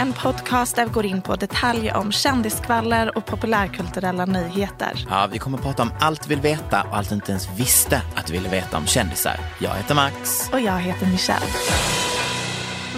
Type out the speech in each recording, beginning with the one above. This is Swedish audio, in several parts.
en podcast där vi går in på detaljer om kändiskvaller och populärkulturella nyheter. Ja, vi kommer att prata om allt vi vill veta och allt du inte ens visste att du ville veta om kändisar. Jag heter Max. Och jag heter Michelle.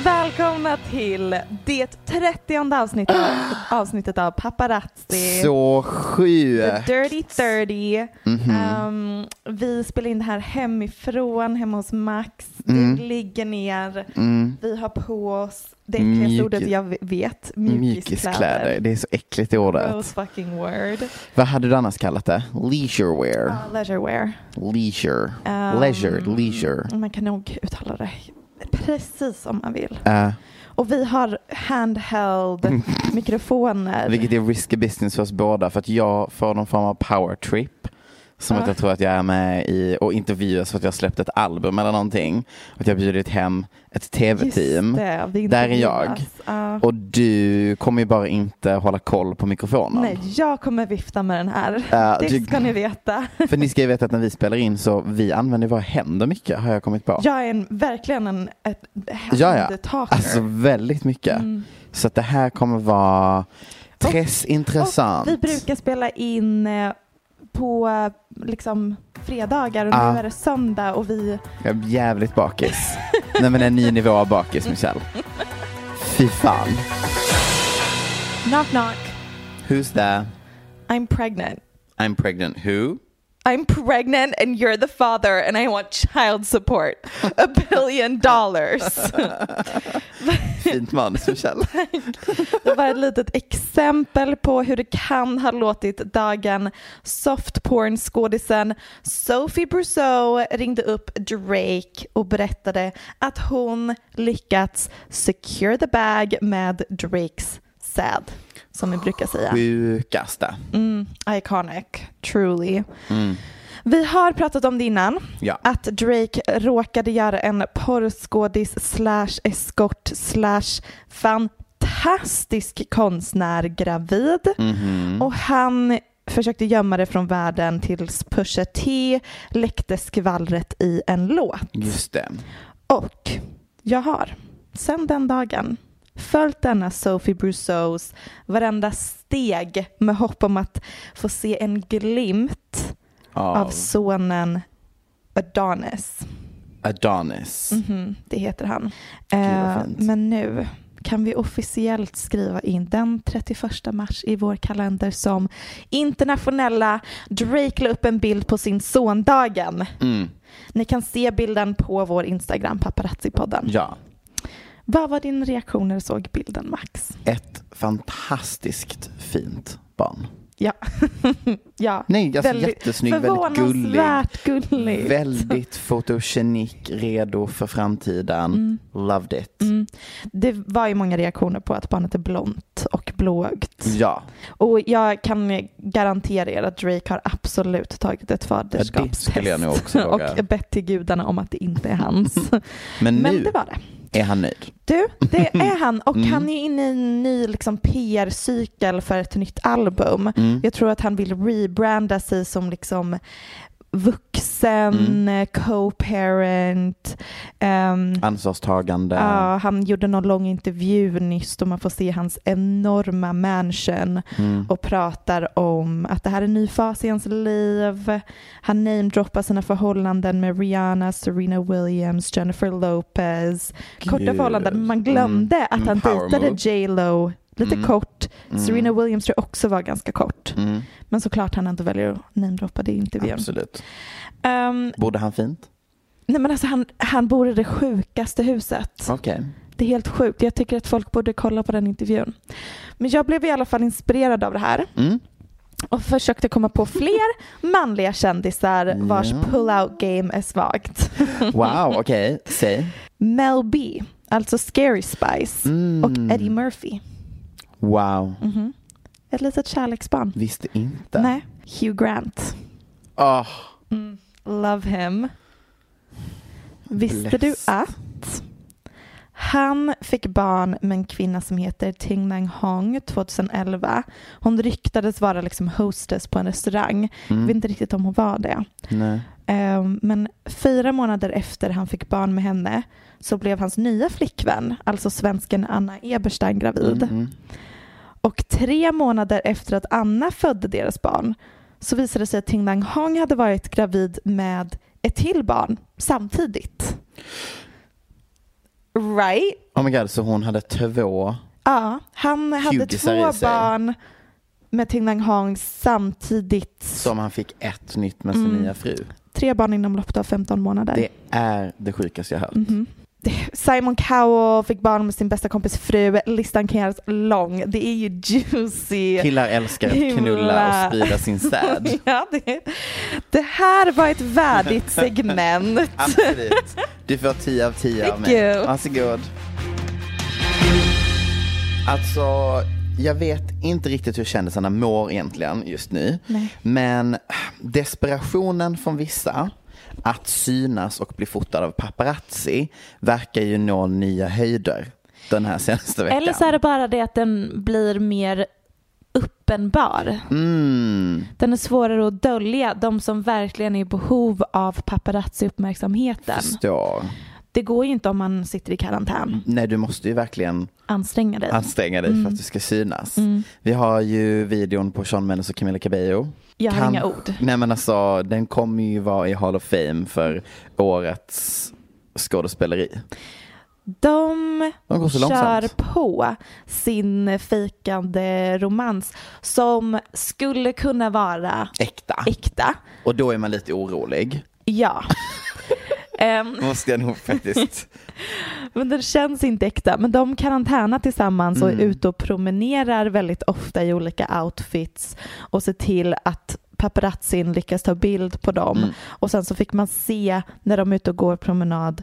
Välkomna till det 30 avsnittet, avsnittet av Paparazzi. Så sjukt. The Dirty 30. Mhm. Ehm, vi spelar in det här hemifrån, hemma hos Max. Mm. Du ligger ner. Mm. Vi har på oss det äckligaste ordet jag vet. Mjukiskläder. Det är så äckligt i ordet. Gross fucking word. Vad hade du annars kallat det? Leisure wear. Uh, leisure wear. Leisure. Um, Leisure. Leisure. Man kan nog uttala det precis som man vill. Uh, Och vi har handheld mikrofoner. vilket är risky business för oss båda för att jag får någon form av power trip. Som Ja. att jag tror att jag är med i och intervjuas för att jag har släppt ett album eller någonting. Att jag har bjudit hem ett tv-team. Där är jag. Ja. Och du kommer ju bara inte hålla koll på mikrofonen. Nej, jag kommer vifta med den här. Ja, det du- ska ni veta. För ni ska ju veta att när vi spelar in så vi använder våra händer mycket har jag kommit på. Jag är en, verkligen en ett ja. Alltså väldigt mycket. Mm. Så att det här kommer vara Och intressant. vi brukar spela in eh, på liksom fredagar och Ah. nu är det söndag och vi Jag är jävligt bakis. Nej men en ny nivå av bakis Michelle. Fy fan. knock knock Who's there? I'm pregnant. I'm pregnant. Who? I'm pregnant and you're the father and I want child support. A billion dollars. Fint manus Michelle. Det var ett litet exempel på hur det kan ha låtit dagen softporn-skådisen Sophie Brousseau ringde upp Drake och berättade att hon lyckats secure the bag med Drakes säd, som vi brukar säga. Sjukaste. Mm, iconic, truly. Mm. Vi har pratat om det innan, Ja. att Drake råkade göra en porrskådis slash eskort slash fantastisk konstnär gravid Mhm. och han försökte gömma det från världen tills Pusha T läckte skvallret i en låt. Just det. Och jag har sedan den dagen följt denna Sophie Brousseaus varenda steg med hopp om att få se en glimt av Av sonen Adonis. Adonis. Mhm, det heter han. Eh, men nu kan vi officiellt skriva in den 31 mars i vår kalender som internationella Drake la upp en bild på sin sondagen. Mm. Ni kan se bilden på vår Instagram, paparazzi-podden. Ja. Vad var din reaktion när du såg bilden, Max? Ett fantastiskt fint barn. Ja. ja. Nej, alltså jättesnygg, väldigt gullig. Gulligt. Väldigt fotogenik, redo för framtiden. Loved it. Mm. Det var ju många reaktioner på att barnet är blont och blåögt. Ja, Och jag kan garantera er att Drake har absolut tagit ett Ja, det faderskapstest. våga. och bett till gudarna om att det inte är hans. men Men nu det var det. Är han nöjd. Du, det är han och Mm. han är inne i en ny liksom, PR-cykel för ett nytt album. Mm. Jag tror att han vill rebranda sig som liksom vuxen, Mm. co-parent. ehm, Ansvarstagande. ja, han gjorde någon lång intervju nyss då man får se hans enorma mansion Mm. och pratar om att det här är en ny fas i hans liv. Han namedroppar sina förhållanden med Rihanna, Serena Williams, Jennifer Lopez. Korta Gud. förhållanden. Man glömde Mm. att han dejtade. J Lo lite Mm. kort. Mm. Serena Williams tror jag också var ganska kort. Mm. Men såklart han inte väljer att namedroppa det i intervjun. Absolut. Um, Bodde han fint? nej men alltså han, han bor i det sjukaste huset. Okej. Det är helt sjukt. Jag tycker att folk borde kolla på den intervjun. Men jag blev i alla fall inspirerad av det här Mm. och försökte komma på fler manliga kändisar vars Ja. pull-out game är svagt. Wow, okej. Säg. Mel B, alltså Scary Spice Mm. och Eddie Murphy. Wow. Mhm. Ett litet kärleksbarn. Visste inte. Nej, Hugh Grant. Åh, Mm. Love him. Visste du Blessed. att han fick barn med en kvinna som heter Ting Nang Hong 2011. Hon ryktades vara liksom hostess på en restaurang. Jag Mm. vet inte riktigt om hon var det. Nej. Ehm, men fyra månader efter han fick barn med henne så blev hans nya flickvän, alltså svensken Anna Eberstein, gravid. Mm, mm. Och tre månader efter att Anna födde deras barn så visade det sig att Ting Nang Hong hade varit gravid med ett till barn samtidigt. Right? Oh my god, så hon hade två. Ja, han hade två barn med Ting Nang Hong samtidigt. Som han fick ett nytt med sin Mm. nya fru. Tre barn inom loppet av 15 månader. Det är det sjukaste jag hört. Mhm. Simon Cowell fick barn med sin bästa kompis fru. Listan kan göras lång. Det är ju juicy. Killar älskar att knulla och sprida sin säd. ja, det, det här var ett värdigt segment. Absolut. Du får 10 av 10 av mig. Varsågod. Alltså, jag vet inte riktigt hur kändisarna mår egentligen just nu. Nej. Men desperationen från vissa att synas och bli fotad av paparazzi verkar ju nå nya höjder den här senaste veckan. Eller så är det bara det att den blir mer uppenbar. Mm, Den är svårare att dölja. De som verkligen är i behov av paparazzi-uppmärksamheten. förstår. Det går ju inte om man sitter i karantän. Nej, du måste ju verkligen Anstränga dig. anstränga dig Mm. för att du ska synas. Vi har ju videon på Sean Mendes och Camila Cabello. Jag har Kan- inga ord. Nej men alltså, den kommer ju vara i Hall of Fame för årets skådespeleri. De De kör långsamt. på sin fejkande romans som skulle kunna vara Äkta. äkta. Och då är man lite orolig. Ja. Ehm, Måste jag nog faktiskt. men den känns inte äkta. Men de karantänar tillsammans och är Mm. ute och promenerar väldigt ofta i olika outfits och ser till att paparazzin lyckas ta bild på dem. Mm. Och sen så fick man se när de är ute och går promenad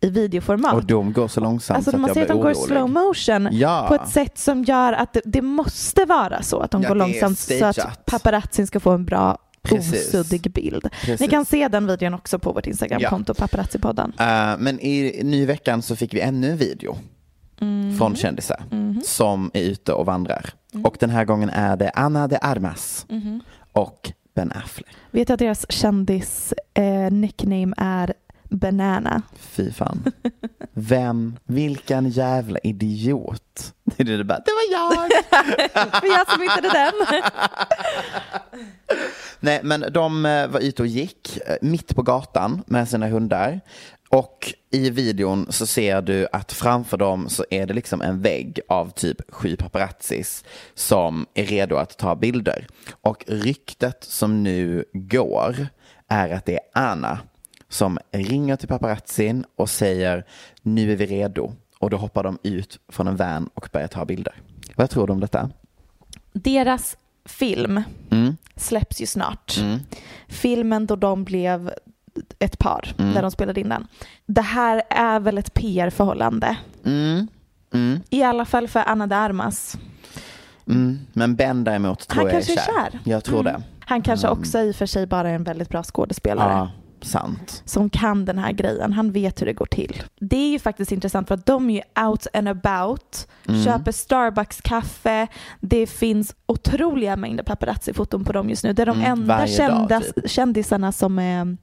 i videoformat. Och de går så långsamt Alltså så man att ser jag att de blir går i orolig. slow motion Ja. på ett sätt som gör att det, det måste vara så att de Ja, går det långsamt så att paparazzin ska få en bra Precis. osuddig bild. Precis. Ni kan se den videon också på vårt Instagramkonto, paparazzipodden. Eh, men i ny veckan så fick vi ännu en video Mm. från kändisar Mhm. som är ute och vandrar. Och den här gången är det Anna de Armas Mhm. och Ben Affleck. Vet du att deras kändis eh, nickname är Banana? Fy fan. Vem, vilken jävla idiot. Det är det bara, det var jag. Det var jag som hittade den. Nej, men de eh, var ute och gick eh, mitt på gatan med sina hundar. Och i videon så ser du att framför dem så är det liksom en vägg av typ sju paparazzis som är redo att ta bilder. Och ryktet som nu går är att det är Anna som ringer till paparazzin och säger nu är vi redo. Och då hoppar de ut från en van och börjar ta bilder. Vad tror du om detta? Deras film Mm. släpps ju snart. Mm. Filmen då de blev ett par, Mm. när de spelade in den. Det här är väl ett PR-förhållande. Mm. Mm. I alla fall för Anna de Armas. Mm. Men Ben däremot tror Han jag är kanske kär. är kär. Jag tror det. Han kanske också i och för sig bara är en väldigt bra skådespelare. Ja, sant. som kan den här grejen. Han vet hur det går till. Det är ju faktiskt intressant för att de är ju out and about, Mm. köper Starbucks-kaffe. Det finns otroliga mängder paparazzi-foton på dem just nu. Det är de Mm, enda kända, typ. kändisarna som är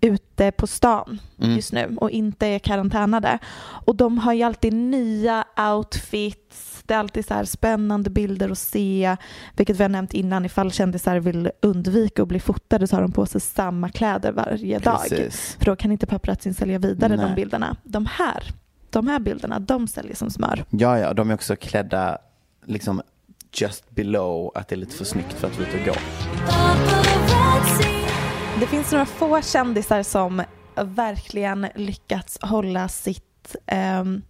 ute på stan Mm. just nu och inte är karantänade. Och de har ju alltid nya outfits. Det är alltid så här spännande bilder att se, vilket vi har nämnt innan. Ifall kändisar vill undvika att bli fotade så har de på sig samma kläder varje dag. Precis. För då kan inte paparazzin sälja vidare Nej. de bilderna. De här, de här bilderna, de säljer som smör. Ja, ja, de är också klädda liksom just below att det är lite för snyggt för att vara ute och gå. Det finns några få kändisar som verkligen lyckats hålla sitt ehm,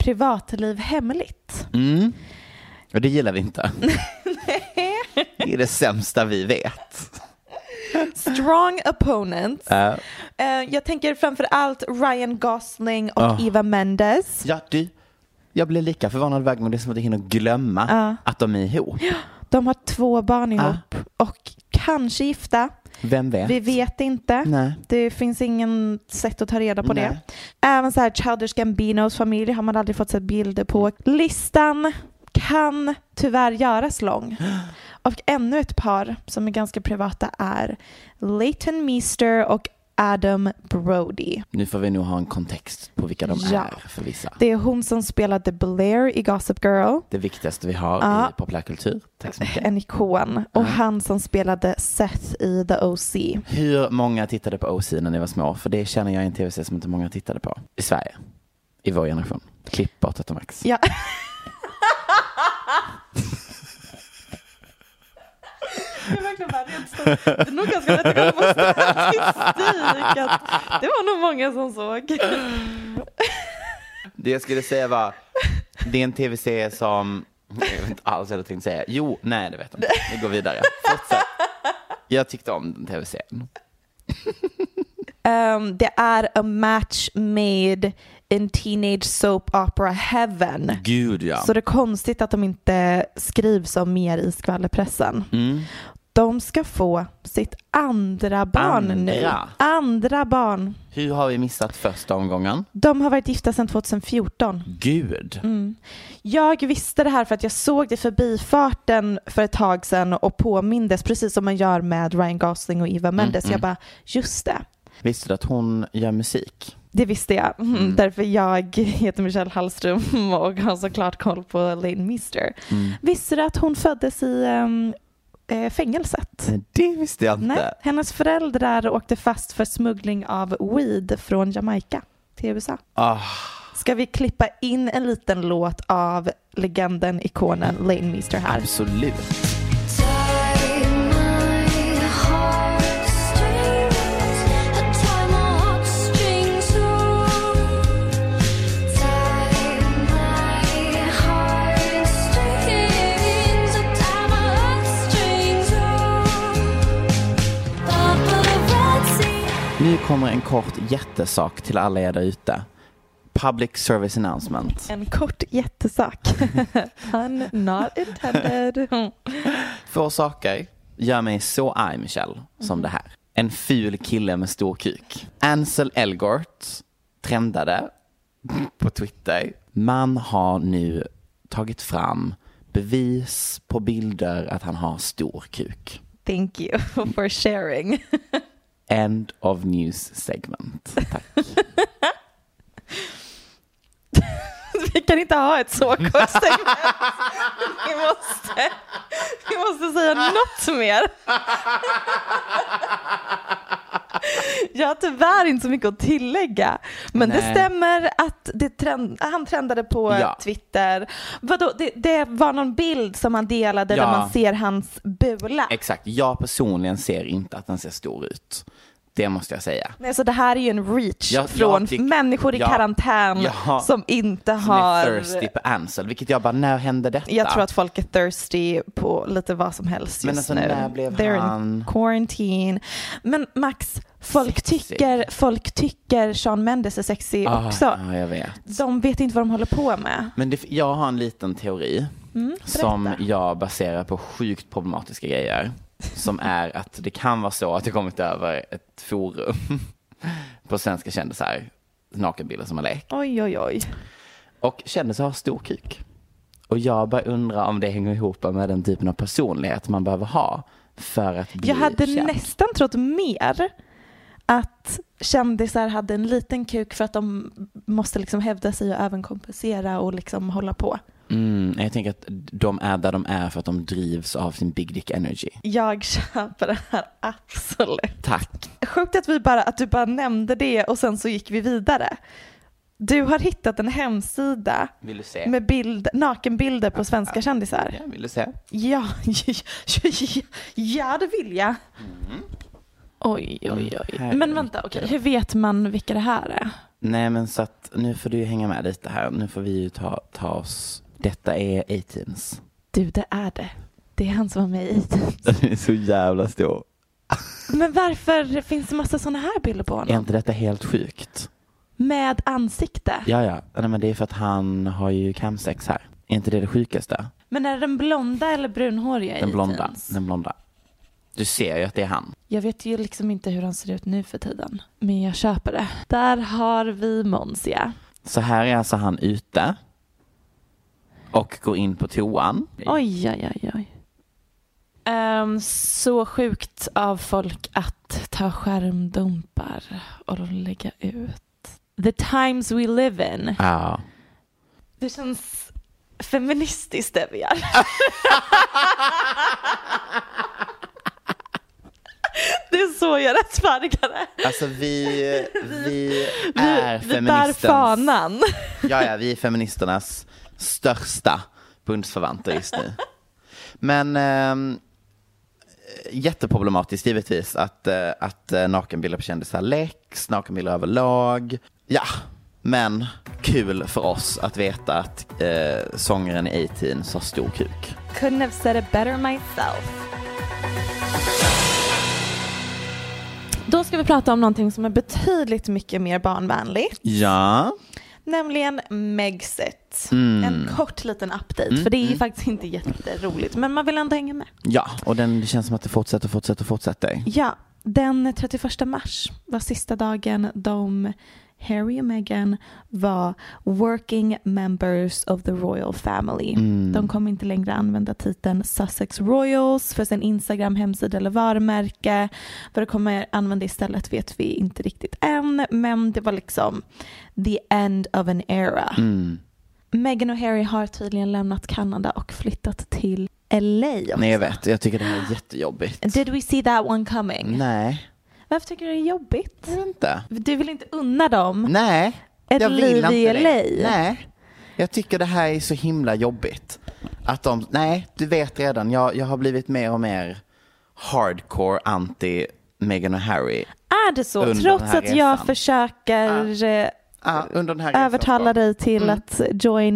privatliv hemligt. Mm. Och det gillar vi inte. Det är det sämsta vi vet. Strong opponents. Ja. Eh, jag tänker framför allt Ryan Gosling och Ah. Eva Mendes. Ja, du. Jag blir lika förvånad varje gång det är som att jag hinner glömma att de är ihop. De har två barn ihop och kanske gifta. Vem vet? Vi vet inte. Nej. Det finns ingen sätt att ta reda på Nej. det. Även så här Childish Gambinos familj har man aldrig fått se bilder på. Listan kan tyvärr göras lång. Och ännu ett par som är ganska privata är Leighton Meester och Adam Brody. Nu får vi nog ha en kontext på vilka de Ja. är för vissa. Det är hon som spelade Blair i Gossip Girl. Det viktigaste vi har Ja. i populärkultur. Tack så mycket. En ikon. Och han som spelade Seth i The OC. Hur många tittade på OC när ni var små? För det känner jag i en tv-serie som inte många tittade på. I Sverige. I vår generation. Klipp bort Max. Ja. Är verkligen bara rent Det är nog ganska lätt att kolla på statistik det var nog många som såg. Det jag skulle säga var, det är en tv-serie som, jag vet inte alls vad jag tänkte säga. Jo, nej det vet jag inte. Vi går vidare. Fortsätt. Jag tyckte om den tv-serien. Um, det är a match made in teenage soap opera heaven. Gud ja. Så det är konstigt att de inte skrivs om mer i skvallerpressen. Mm. De ska få sitt andra barn nu. Andra? Andra barn. Hur har vi missat första omgången? De har varit gifta sedan 2014. Gud. Mm. Jag visste det här för att jag såg det förbifarten för ett tag sedan och påmindes precis som man gör med Ryan Gosling och Eva Mendes. mm. Jag bara, just det. Visste du att hon gör musik? Det visste jag, mm. därför jag heter Michelle Hallström och har såklart koll på Lane Meester. Mm. Visste du att hon föddes i um, fängelset? Det visste jag inte. Nej, hennes föräldrar åkte fast för smuggling av weed från Jamaica till USA. Ah, Ska vi klippa in en liten låt av legenden, ikonen Lane Meester här? absolut. Nu kommer en kort jättesak till alla er där ute. Public service announcement. En kort jättesak. Pun not intended. Få saker gör mig så arg, Michelle, som det här. En ful kille med stor kuk. Ansel Elgort trendade på Twitter. Man har nu tagit fram bevis på bilder att han har stor kuk. Thank you for sharing. End of news segment. Tack. Vi kan inte ha ett så kort segment. Vi måste, vi måste säga något mer. Jag har tyvärr inte så mycket att tillägga. Men det Nej. stämmer att det trend, han trendade på Ja. Twitter. Vadå, det, det var någon bild som han delade Ja. där man ser hans bula. Exakt. Jag personligen ser inte att den ser stor ut. Det måste jag säga. Nej, så det här är ju en reach Jag- från jag tyck- människor i Ja. karantän som inte Som har... är thirsty på Ansel, vilket jag bara, när hände detta? Jag tror att folk är thirsty på lite vad som helst just Men alltså, nu. när blev They're han- in quarantine. Men Max, folk Sexig. tycker, folk tycker Sean Mendes är sexig Ah, också. Ja, jag vet. De vet inte vad de håller på med. Men det, jag har en liten teori Mm, som jag baserar på sjukt problematiska grejer. Som är att det kan vara så att jag kommit över ett forum på svenska kändisar, nakenbilder som har lekt. Oj, oj, oj. Och kändisar har stor kuk. Och jag bara undrar om det hänger ihop med den typen av personlighet man behöver ha för att bli Jag hade känd. nästan trott mer att kändisar hade en liten kuk för att de måste liksom hävda sig och även kompensera och liksom hålla på. Mm, jag tänker att de är där de är för att de drivs av sin big dick energy. Jag köper det här absolut. Tack. Sjukt att, vi bara, att du bara nämnde det och sen så gick vi vidare. Du har hittat en hemsida Vill du se? med bild, nakenbilder på svenska kändisar. Ja, vill du se? Ja, ja, ja det vill jag. Oj, oj, oj. Herregud. Men vänta, okej. hur vet man vilka det här är? Nej men så att nu får du hänga med lite här. Nu får vi ju ta, ta oss. Detta är 18s. Du, det är det. Det är han som var med i Den är så jävla stor. Men varför finns det massa sådana här bilder på Är honom? inte detta helt sjukt? Med ansikte. Ja, ja. Nej, men det är för att han har ju camsex här. Är inte det det sjukaste? Men är det den blonda eller brunhåriga Den blonda. Den blonda. Du ser ju att det är han. Jag vet ju liksom inte hur han ser ut nu för tiden. Men jag köper det. Där har vi Måns, ja. Så här är alltså han ute. Och går in på toan. Oj, oj, oj, oj. Ehm, så sjukt av folk att ta skärmdumpar och lägga ut. The times we live in. Ja. Det känns feministiskt det vi gör. Det är så jag rättfärdigar det. Alltså vi, vi Vi, är vi bär feministens... fanan. Ja, ja, vi är feministernas största bundsförvanter just nu. Men ehm, jätteproblematiskt givetvis att, eh, att eh, nakenbilder på kändisar läcks, nakenbilder överlag. Ja, men kul för oss att veta att eh, sångaren i 18 har stor kuk. Couldn't have said it better myself. Då ska vi prata om någonting som är betydligt mycket mer barnvänligt. Ja, Nämligen Megxit. Mm. En kort liten update. För det är ju faktiskt inte jätteroligt. Men man vill ändå hänga med. ja, och den, det känns som att det fortsätter, fortsätter, fortsätter. Ja, den 31 mars var sista dagen de Harry och Meghan var working members of the royal family. Mm. De kommer inte längre använda titeln Sussex Royals för sin Instagram, hemsida eller varumärke. Vad de kommer använda istället vet vi inte riktigt än, men det var liksom the end of an era. Mm. Meghan och Harry har tydligen lämnat Kanada och flyttat till LA också. Nej, jag vet. Jag tycker det här är jättejobbigt. Did we see that one coming? Nej, Varför tycker du det är jobbigt? jag vet inte. Du vill inte unna dem Nej, ett jag vill liv inte i det. LA? Nej, jag tycker det här är så himla jobbigt. Att de, nej, du vet redan, jag, jag har blivit mer och mer hardcore anti Meghan och Harry. Är det så? Trots att jag resan. försöker eh, Ah, under den här resan övertala dig till Mm. att join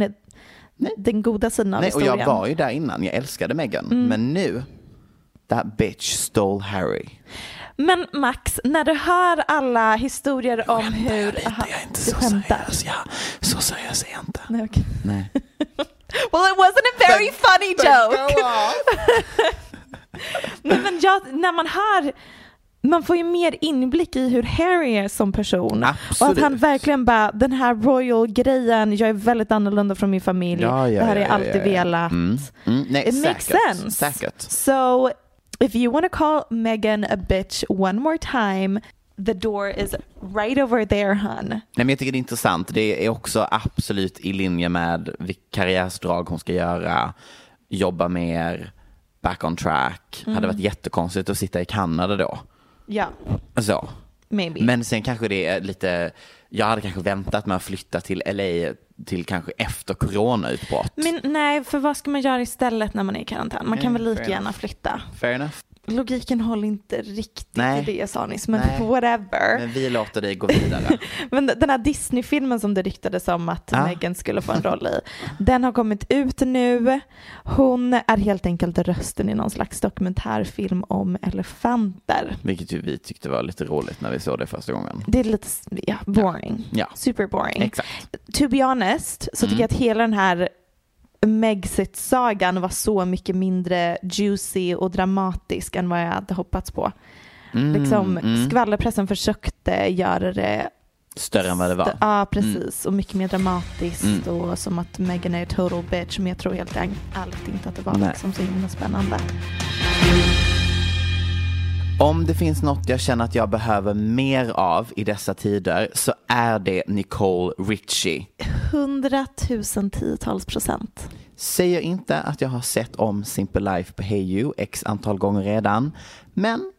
Nej. den goda sidan av Nej, och historien. jag var ju där innan, jag älskade Meghan. Mm. Men nu, that bitch stole Harry. Men Max, när du hör alla historier om hur... Aha, jag är inte så seriös. Ja, så seriös är jag inte. Nej, okej. Nej. Well it wasn't a very funny joke. Go off. Nej, men jag, när man hör man får ju mer inblick i hur Harry är som person. Och att Absolut. han verkligen bara, den här royal grejen, jag är väldigt annorlunda från min familj. Ja, ja, det här har ja, jag ja, alltid ja, ja. velat. Mm. Mm. Nej, It makes säkert. sense. Säkert. So if you want to call Meghan a bitch one more time, the door is right over there hon. Nej, men jag tycker det är intressant. Det är också absolut i linje med vilka karriärsdrag hon ska göra, jobba mer, back on track. Mm. Hade varit jättekonstigt att sitta i Kanada då. Ja, Så. maybe. Men sen kanske det är lite, jag hade kanske väntat med att flytta till LA till kanske efter coronautbrott. Men nej, för vad ska man göra istället när man är i karantän? Man kan Mm, väl lika gärna flytta. Fair enough. Logiken håller inte riktigt Nej. i det sa nyss, men Nej. whatever. Men vi låter dig gå vidare. Men den här Disney-filmen som det ryktades om att Ja. Meghan skulle få en roll i, den har kommit ut nu. Hon är helt enkelt rösten i någon slags dokumentärfilm om elefanter. Vilket ju vi tyckte var lite roligt när vi såg det första gången. Det är lite ja, boring. Ja, Super boring. exakt. To be honest så tycker Mm. jag att hela den här Megxit-sagan var så mycket mindre juicy och dramatisk än vad jag hade hoppats på. Mm, Liksom, mm. Skvallerpressen försökte göra det Större än vad det var. Mm. Ja, precis. Och mycket mer dramatiskt och som att Meghan är total bitch. Men jag tror helt ärligt inte att det var Nej. liksom så himla spännande. Om det finns något jag känner att jag behöver mer av i dessa tider så är det Nicole Richie. Hundratusen tiotals procent. Säger inte att jag har sett om Simple Life på Hayu x antal gånger redan, men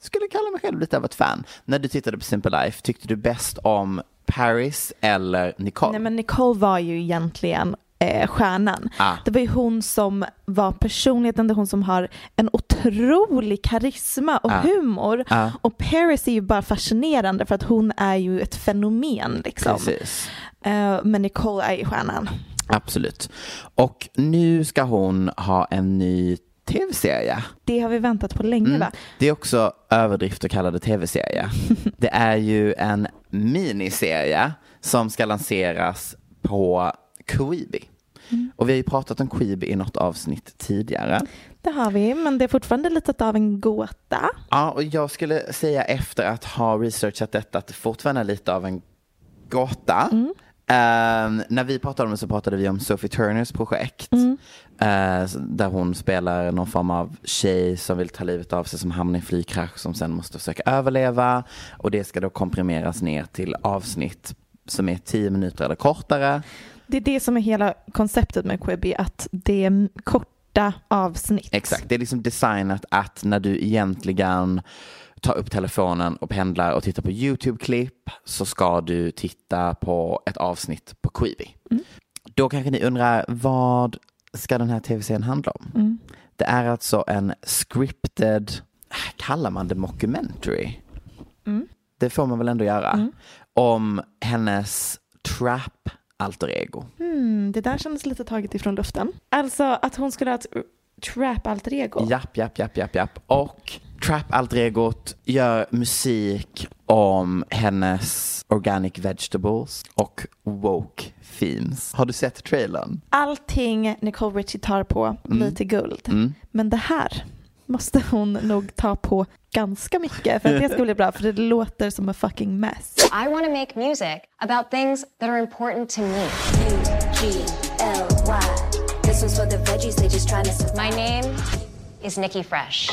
skulle kalla mig själv lite av ett fan. När du tittade på Simple Life, tyckte du bäst om Paris eller Nicole? Nej men Nicole var ju egentligen eh, stjärnan. Ah. Det var ju hon som var personligheten, det är hon som har en otrolig karisma och Ah. humor. Ah. Och Paris är ju bara fascinerande för att hon är ju ett fenomen liksom. Precis. Eh, men Nicole är ju stjärnan. Absolut. Och nu ska hon ha en ny tv-serie. Det har vi väntat på länge Mm. va? Det är också överdrift att kalla det tv-serie. Det är ju en miniserie som ska lanseras på Quibi. Mm. Och vi har ju pratat om Quibi i något avsnitt tidigare. Det har vi, men det är fortfarande lite av en gåta. Ja, och jag skulle säga efter att ha researchat detta att det fortfarande är lite av en gåta. Mm. Ehm, när vi pratade om det så pratade vi om Sophie Turners projekt. Mm. Eh, där hon spelar någon form av tjej som vill ta livet av sig som hamnar i en flygkrasch som sen måste försöka överleva. Och det ska då komprimeras ner till avsnitt som är tio minuter eller kortare. Det är det som är hela konceptet med Quibi, att det är korta avsnitt. Exakt, det är liksom designat att när du egentligen tar upp telefonen och pendlar och tittar på YouTube-klipp så ska du titta på ett avsnitt på Quibi. Då kanske ni undrar vad ska den här tv-serien handla om? Det är alltså en scripted, kallar man det mockumentary? Det får man väl ändå göra. Om hennes trap alter ego. Mm, det där kändes lite taget ifrån luften. Alltså att hon skulle ha ett trap alter ego. Japp, japp, japp, japp, japp. Och Trap alter egot gör musik om hennes organic vegetables och woke themes. Har du sett trailern? Allting Nicole Richie tar på blir till guld. Mm. Men det här måste hon nog ta på ganska mycket för att det ska bli bra för det låter som a fucking mess. I want to make music about things that are important to me. U-G-L-Y. This one's for the veggies, they just trying to survive. My name is Nikki Fresh.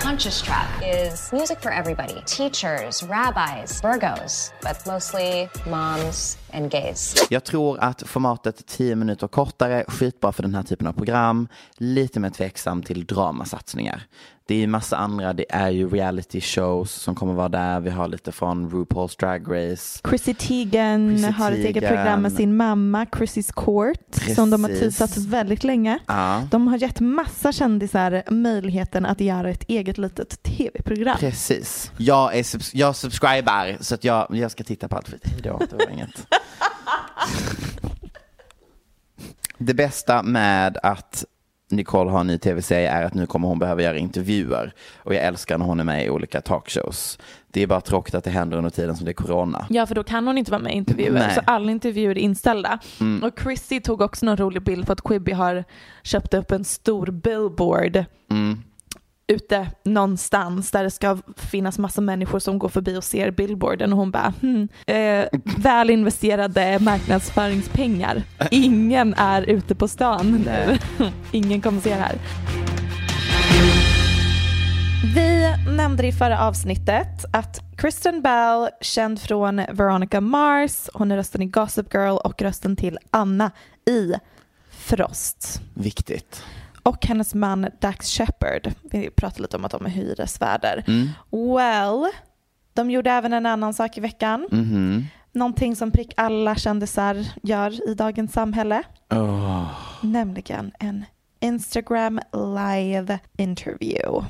Conscious Trap is music for everybody teachers, rabbis, Virgos, but mostly moms and gays. Jag tror att formatet 10 minuter kortare, skitbra för den här typen av program. Lite mer tveksam till dramasatsningar. Det är ju massa andra, det är ju reality shows som kommer vara där. Vi har lite från RuPaul's Drag Race. Chrissy Teigen Chrissy har ett eget program med sin mamma Chrissy's Court som de har Precis. teasat väldigt länge. Ja. De har gett massa kändisar möjligheten att göra ett eget litet tv-program. Precis. Jag, är subs- jag subscribar så att jag, jag ska titta på allt. Hej då, det var inget. Det bästa med att Nicole har en ny tv-serie är att nu kommer hon behöva göra intervjuer. Och jag älskar när hon är med i olika talkshows. Det är bara tråkigt att det händer under tiden som det är corona. Ja, för då kan hon inte vara med i intervjuer. Nej. Så alla intervjuer är inställda. Och Chrissy tog också någon rolig bild på att Quibi har köpt upp en stor billboard ute någonstans där det ska finnas massa människor som går förbi och ser billboarden och hon bara hmm, eh, väl investerade marknadsföringspengar. Ingen är ute på stan nu. Ingen kommer se det här. Vi nämnde i förra avsnittet att Kristen Bell, känd från Veronica Mars, hon är rösten i Gossip Girl och rösten till Anna i Frost. Viktigt. Och hennes man Dax Shepard. Vi pratade lite om att de är hyresvärdar. Well, de gjorde även en annan sak i veckan. Mhm. Någonting som prick alla kändisar gör i dagens samhälle. Åh. Nämligen en Instagram live interview.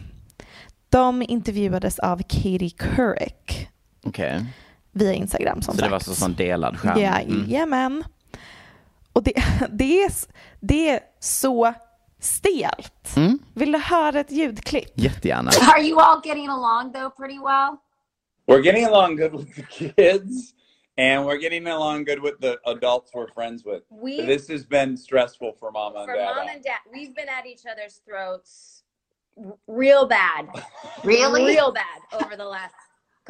De intervjuades av Katie Couric Okej. via Instagram som Så det sagt. var så som delad skärm? Mm. Jajamän. Och det, det, är, det är så stelt. Mm. Vill du höra ett ljudklipp? Jättegärna. Are you all getting along though pretty well? We're getting along good with the kids, and we're getting along good with the adults we're friends with. We- this has been stressful for mama and For dad. mom and dad, we've been at each other's throats real bad. Really? Real bad over the last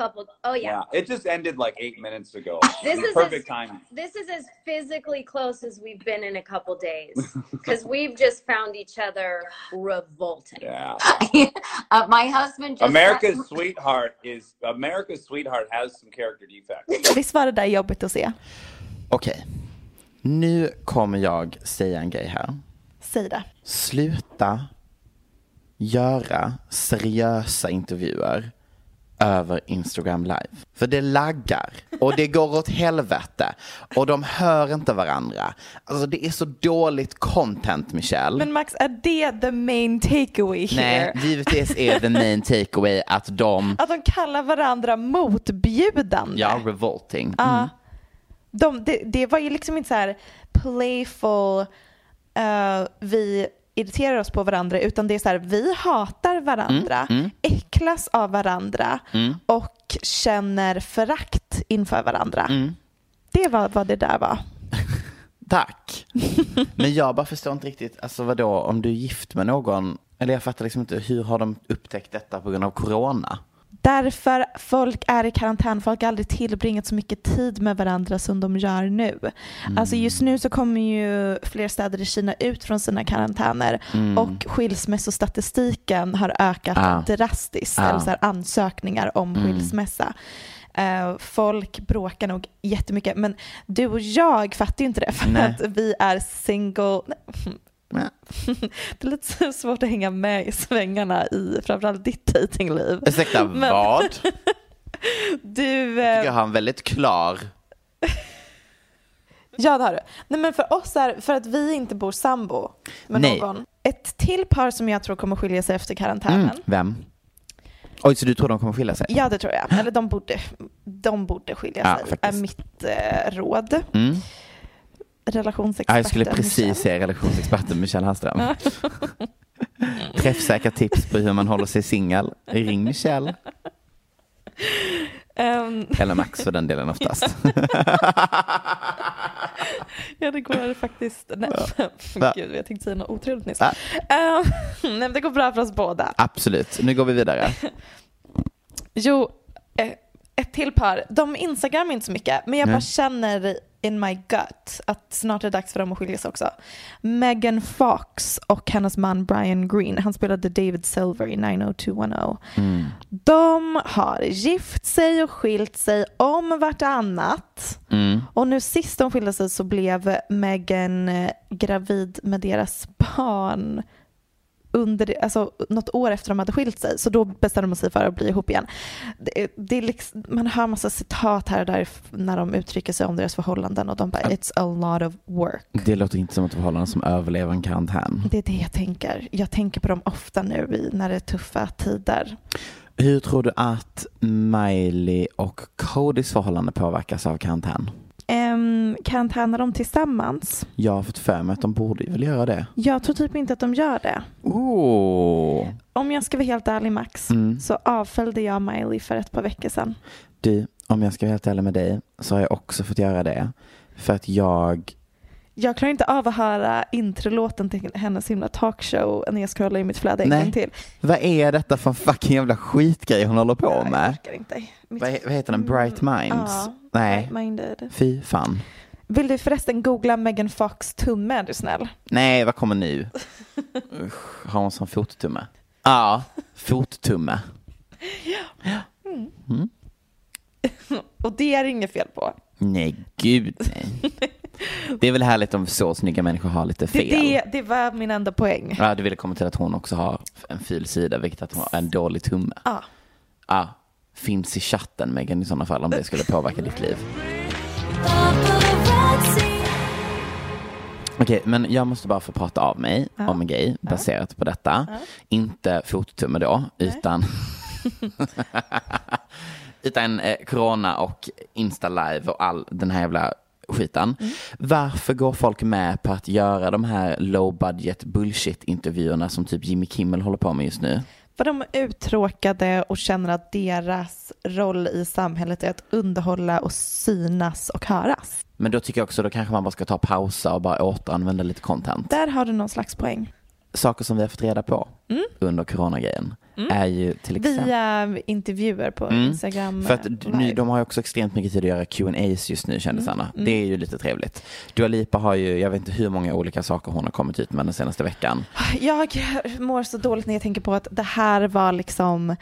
couple. Oh yeah. yeah, it just ended like eight minutes ago. This is perfect as, timing. This is as physically close as we've been in a couple days because we've just found each other revolting. Yeah, uh, my husband just America's sweetheart is America's sweetheart has some character defects. Visst var det där jobbigt att se? Okej. Nu kommer jag säga en grej här. Säg det. Sluta göra seriösa intervjuer över Instagram live. För det laggar och det går åt helvete och de hör inte varandra. Alltså det är så dåligt content Michelle. Men Max, är det the main takeaway here? Nej, givetvis är the main takeaway att de, Att de kallar varandra motbjudande. ja, revolting. Ja. Mm. De, det, det var ju liksom inte så här playful, eh, vi irriterar oss på varandra, utan det är så här, vi hatar varandra, Mm, mm. äcklas av varandra Mm. och känner förakt inför varandra. Mm. Det var vad det där var. Tack. Men jag bara förstår inte riktigt, alltså vadå, om du är gift med någon, eller jag fattar liksom inte, hur har de upptäckt detta på grund av corona? Därför folk är i karantän, folk har aldrig tillbringat så mycket tid med varandra som de gör nu. Mm. Alltså just nu så kommer ju fler städer i Kina ut från sina karantäner Mm. och skilsmässostatistiken har ökat Ah. drastiskt, Ah. eller så här ansökningar om Mm. skilsmässa. Eh, folk bråkar nog jättemycket, men du och jag fattar ju inte det för Nej. att vi är single. Det är lite svårt att hänga med i svängarna i framförallt ditt datingliv. Ursäkta, Men- vad? Du, eh, Jag har en väldigt klar, ja det har du. Nej men för oss är, för att vi inte bor sambo med Nej. någon. Ett till par som jag tror kommer skilja sig efter karantänen. mm, vem? Oj, så du tror de kommer skilja sig? Ja det tror jag. Eller de borde, de borde skilja Ja, sig, faktiskt. är mitt eh, råd. Mm. Relationsexperten Ja, jag skulle precis Michelle. säga relationsexperten Michelle Hallström. Träffsäkra tips på hur man håller sig singel. Ring Michelle. Ehm, Eller Max för den delen oftast. ja det går faktiskt, nej Va? gud jag tänkte säga något otrevligt nyss. Ja. Ehm, nej men det går bra för oss båda. Absolut. Nu går vi vidare. Jo, eh, ett till par. De instagram inte så mycket, men jag bara känner in my gut att snart är det dags för dem att skiljas också. Megan Fox och hennes man Brian Green, han spelade David Silver i 90210. Mm. De har gift sig och skilt sig om vartannat. Mm. Och nu sist de skilde sig så blev Megan eh, gravid med deras barn under, alltså, något år efter de hade skilt sig. Så då bestämde de sig för att bli ihop igen. Det, det liksom, man hör massa citat här och där när de uttrycker sig om deras förhållanden och de bara “It's a lot of work”. Det låter inte som ett förhållande som överlever en karantän. Det är det jag tänker. Jag tänker på dem ofta nu i, när det är tuffa tider. Hur tror du att Miley och Codys förhållande påverkas av karantän? Um, karantänar de tillsammans? Jag har fått för mig att de borde väl göra det. Jag tror typ inte att de gör det. Oh. Om jag ska vara helt ärlig Max, Mm. så avföljde jag Miley för ett par veckor sedan. Du, om jag ska vara helt ärlig med dig så har jag också fått göra det. För att jag, Jag klarar inte av att höra introlåten till hennes himla talkshow när jag scrollar i mitt flöde en gång till. vad är detta för fucking jävla skitgrej hon håller på Jag med? orkar inte. Mitt... Vad, vad heter den? Bright Minds? Ja, Nej, Minded. fy fan. Vill du förresten googla Megan Fox tumme är du snäll? Nej, vad kommer nu? Usch, har hon som fottumme? Ja, fottumme. Och det är inget fel på. Nej, gud nej. Det är väl härligt om så snygga människor har lite Det, fel. det, det var min enda poäng. Ja, du ville komma till att hon också har en ful sida, vilket att hon har en dålig tumme. Ja. Ja, finns i chatten Megan i sådana fall om det skulle påverka ditt liv. Okej, men jag måste bara få prata av mig Ja. om en grej baserat på detta. Ja. Inte fototumme då, utan utan eh, corona och Insta live och all den här jävla skiten. Mm. Varför går folk med på att göra de här low budget bullshit intervjuerna som typ Jimmy Kimmel håller på med just nu? För de är uttråkade och känner att deras roll i samhället är att underhålla och synas och höras. Men då tycker jag också då kanske man bara ska ta pausa och bara återanvända lite content. Där har du någon slags poäng. Saker som vi har fått reda på under coronagrejen är ju till exempel Via intervjuer på Mm. Instagram. För att eh, nu, live. de har ju också extremt mycket tid att göra Q&As just nu kändisarna. Mm. Det är ju lite trevligt. Dua Lipa har ju, jag vet inte hur många olika saker hon har kommit ut med den senaste veckan. Jag mår så dåligt när jag tänker på att det här var liksom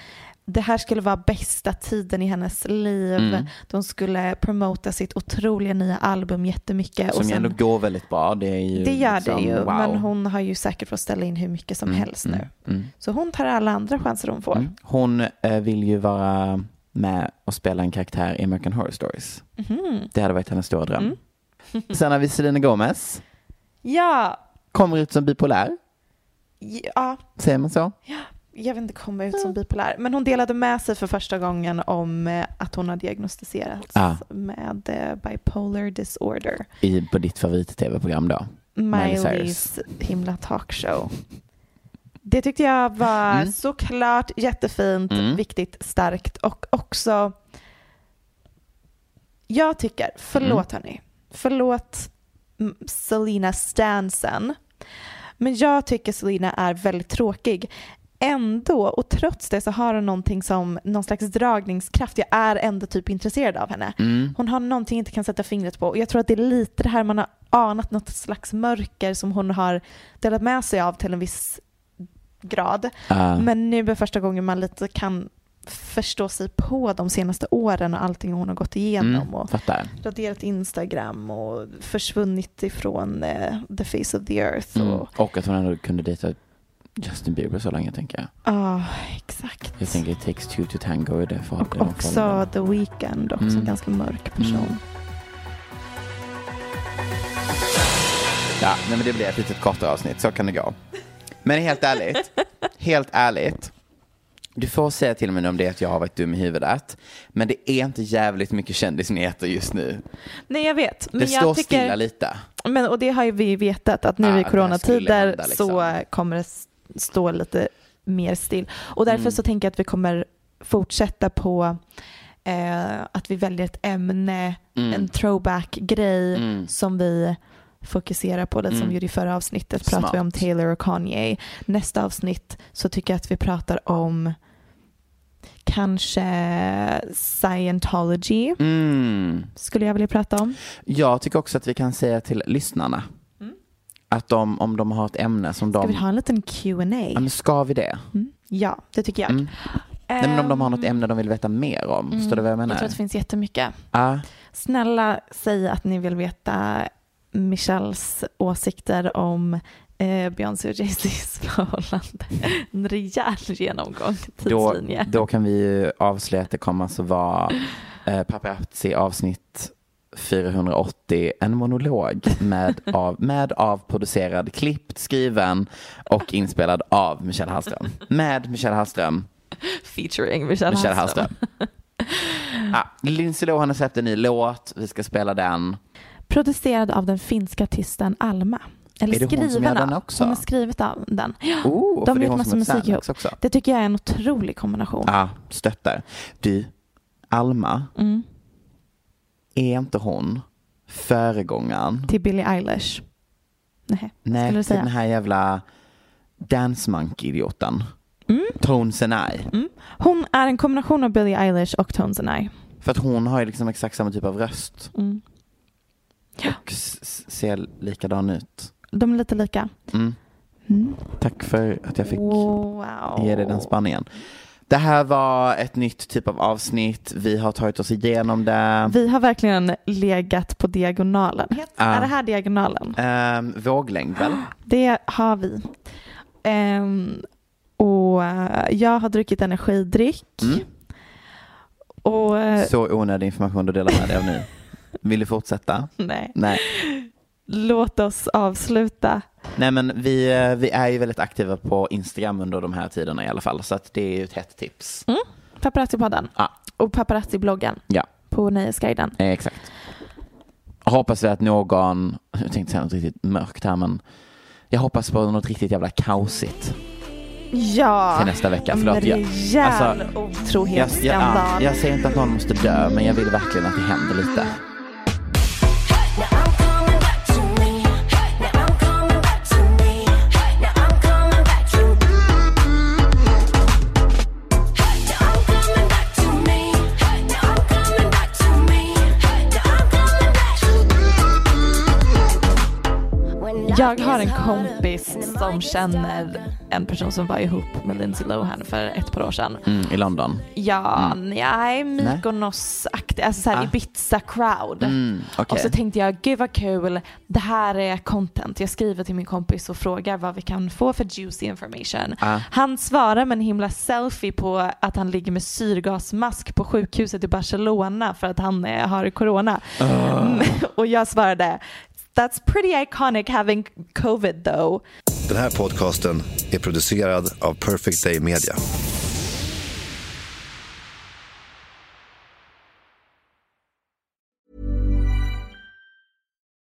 det här skulle vara bästa tiden i hennes liv. Mm. De skulle promota sitt otroliga nya album jättemycket. Som och ju ändå går väldigt bra. Det, är ju det gör liksom, det ju, wow. men hon har ju säkert fått ställa in hur mycket som Mm, helst nu. mm, mm. Så hon tar alla andra chanser hon får. Mm. Hon eh, vill ju vara med och spela en karaktär i American Horror Stories. Mhm. Det hade varit hennes stora dröm. Mm. Sen har vi Selena Gomez. Ja, Kommer ut som bipolär. ja, Säger man så? Jag vill inte komma ut som bipolär, men hon delade med sig för första gången om eh, att hon har diagnostiserats Ah. med eh, bipolar disorder. I, på ditt favorit-tv-program då? Miley's himla talkshow. Det tyckte jag var Mm. såklart jättefint, Mm. viktigt, starkt och också jag tycker, förlåt Mm. hörni, förlåt Selena Stansen, men jag tycker Selena är väldigt tråkig. Ändå, och trots det så har hon någonting som någon slags dragningskraft. Jag är ändå typ intresserad av henne. Mm. Hon har någonting jag inte kan sätta fingret på. Och jag tror att det är lite det här man har anat något slags mörker som hon har delat med sig av till en viss grad. Ah. Men nu är första gången man lite kan förstå sig på de senaste åren och allting hon har gått igenom. Mm, Och fattar. raderat Instagram och försvunnit ifrån eh, the face of the earth. Mm. Och, Och att hon ändå kunde dejta Justin Bieber så länge tänker jag. Ja, exakt. Jag tänker it takes two to tango i det för Och också The Weeknd, också Mm. en ganska mörk person. Mm. Ja, nej, men det blir ett litet kortare avsnitt, så kan det gå. Men helt ärligt, helt ärligt. Du får säga till mig om det är att jag har varit dum i huvudet. Men det är inte jävligt mycket kändisnyheter just nu. Nej, jag vet. Men det jag står tycker... stilla lite. Men, och det har ju vi vetat att nu Ja, i coronatider hända, liksom. så kommer det stå lite mer still. Och därför Mm. så tänker jag att vi kommer fortsätta på eh, att vi väljer ett ämne, Mm. en throwback-grej Mm. som vi fokuserar på, det som Mm. vi gjorde i förra avsnittet pratade vi om Smart. Taylor och Kanye. Nästa avsnitt så tycker jag att vi pratar om kanske scientology Mm. skulle jag vilja prata om. Jag tycker också att vi kan säga till lyssnarna att de, om de har ett ämne som Mm. Ska de... vi ha en liten Q&A? Ja, men ska vi det? Mm. Ja, det tycker jag. Mm. Nej, men om de har något Ehm, ämne de vill veta mer om. mm, Förstår du vad jag menar? Jag tror att det finns jättemycket. Ja. Snälla säg att ni vill veta Michelles åsikter om eh, Beyoncé och Jay-Z's förhållande. En rejäl genomgång, då, tidslinje. då kan vi ju avslöja att det kommer alltså vara eh, Paparazzi avsnitt 480, en monolog med av, med avproducerad, klippt, skriven och inspelad av Michelle Hallström. Med Michelle Hallström. Featuring Michelle, Michelle Hallström. Hallström. Ja, Lindsay Lohan har släppt en ny låt, vi ska spela den. Producerad av den finska artisten Alma. Eller Är det hon som skriven gör den av. också? Hon har skrivit av den. Oh, de har gjort massa musik ihop. Också. Det tycker jag är en otrolig kombination. Ja, stöttar. Du, Alma, Mm. Är inte hon föregångaren Till Billie Eilish. Nej, Nej, till säga? den här jävla Dance Monkey-idioten. Mm. Tones and I. Mm. Hon är en kombination av Billie Eilish och Tones and I. För att hon har ju liksom exakt samma typ av röst. Mm. Och s- s- ser likadan ut. De är lite lika. Mm. Mm. Tack för att jag fick Wow. ge dig den spaningen. Det här var ett nytt typ av avsnitt. Vi har tagit oss igenom det. Vi har verkligen legat på diagonalen. Ja. Är det här diagonalen? Ehm, våglängd väl? Det har vi. Ehm, och eh, jag har druckit energidryck. Mm. Och eh, Så onödig information du delar med dig av nu. Vill du fortsätta? nej. Nej. låt oss avsluta. Nej men vi, eh, vi är ju väldigt aktiva på Instagram under de här tiderna i alla fall. Så att det är ju ett hett tips. Mm. Paparazzi-podden Ja. och Paparazzi-bloggen Ja, på Nöjesguiden. eh, exakt. Jag hoppas att någon, jag tänkte säga något riktigt mörkt här men jag hoppas på något riktigt jävla kaosigt Ja, till nästa vecka. en Förlåt, jag, rejäl alltså, jag, jag, otrohetsskandal. ja, jag säger inte att någon måste dö men jag vill verkligen att det händer lite. Jag har en kompis som känner en person som var ihop med Lindsay Lohan för ett par år sedan. Mm, I London. Ja, Mm. nej, Mykonos-aktig, alltså såhär Ah. Ibiza-crowd. Mm, okej. Och så tänkte jag, gud vad kul, det här är content. Jag skriver till min kompis och frågar vad vi kan få för juicy information. Ah. Han svarar med en himla selfie på att han ligger med syrgasmask på sjukhuset i Barcelona för att han har corona. Mm, och jag svarade, that's pretty iconic having covid though. Den här podcasten är producerad av Perfect Day Media.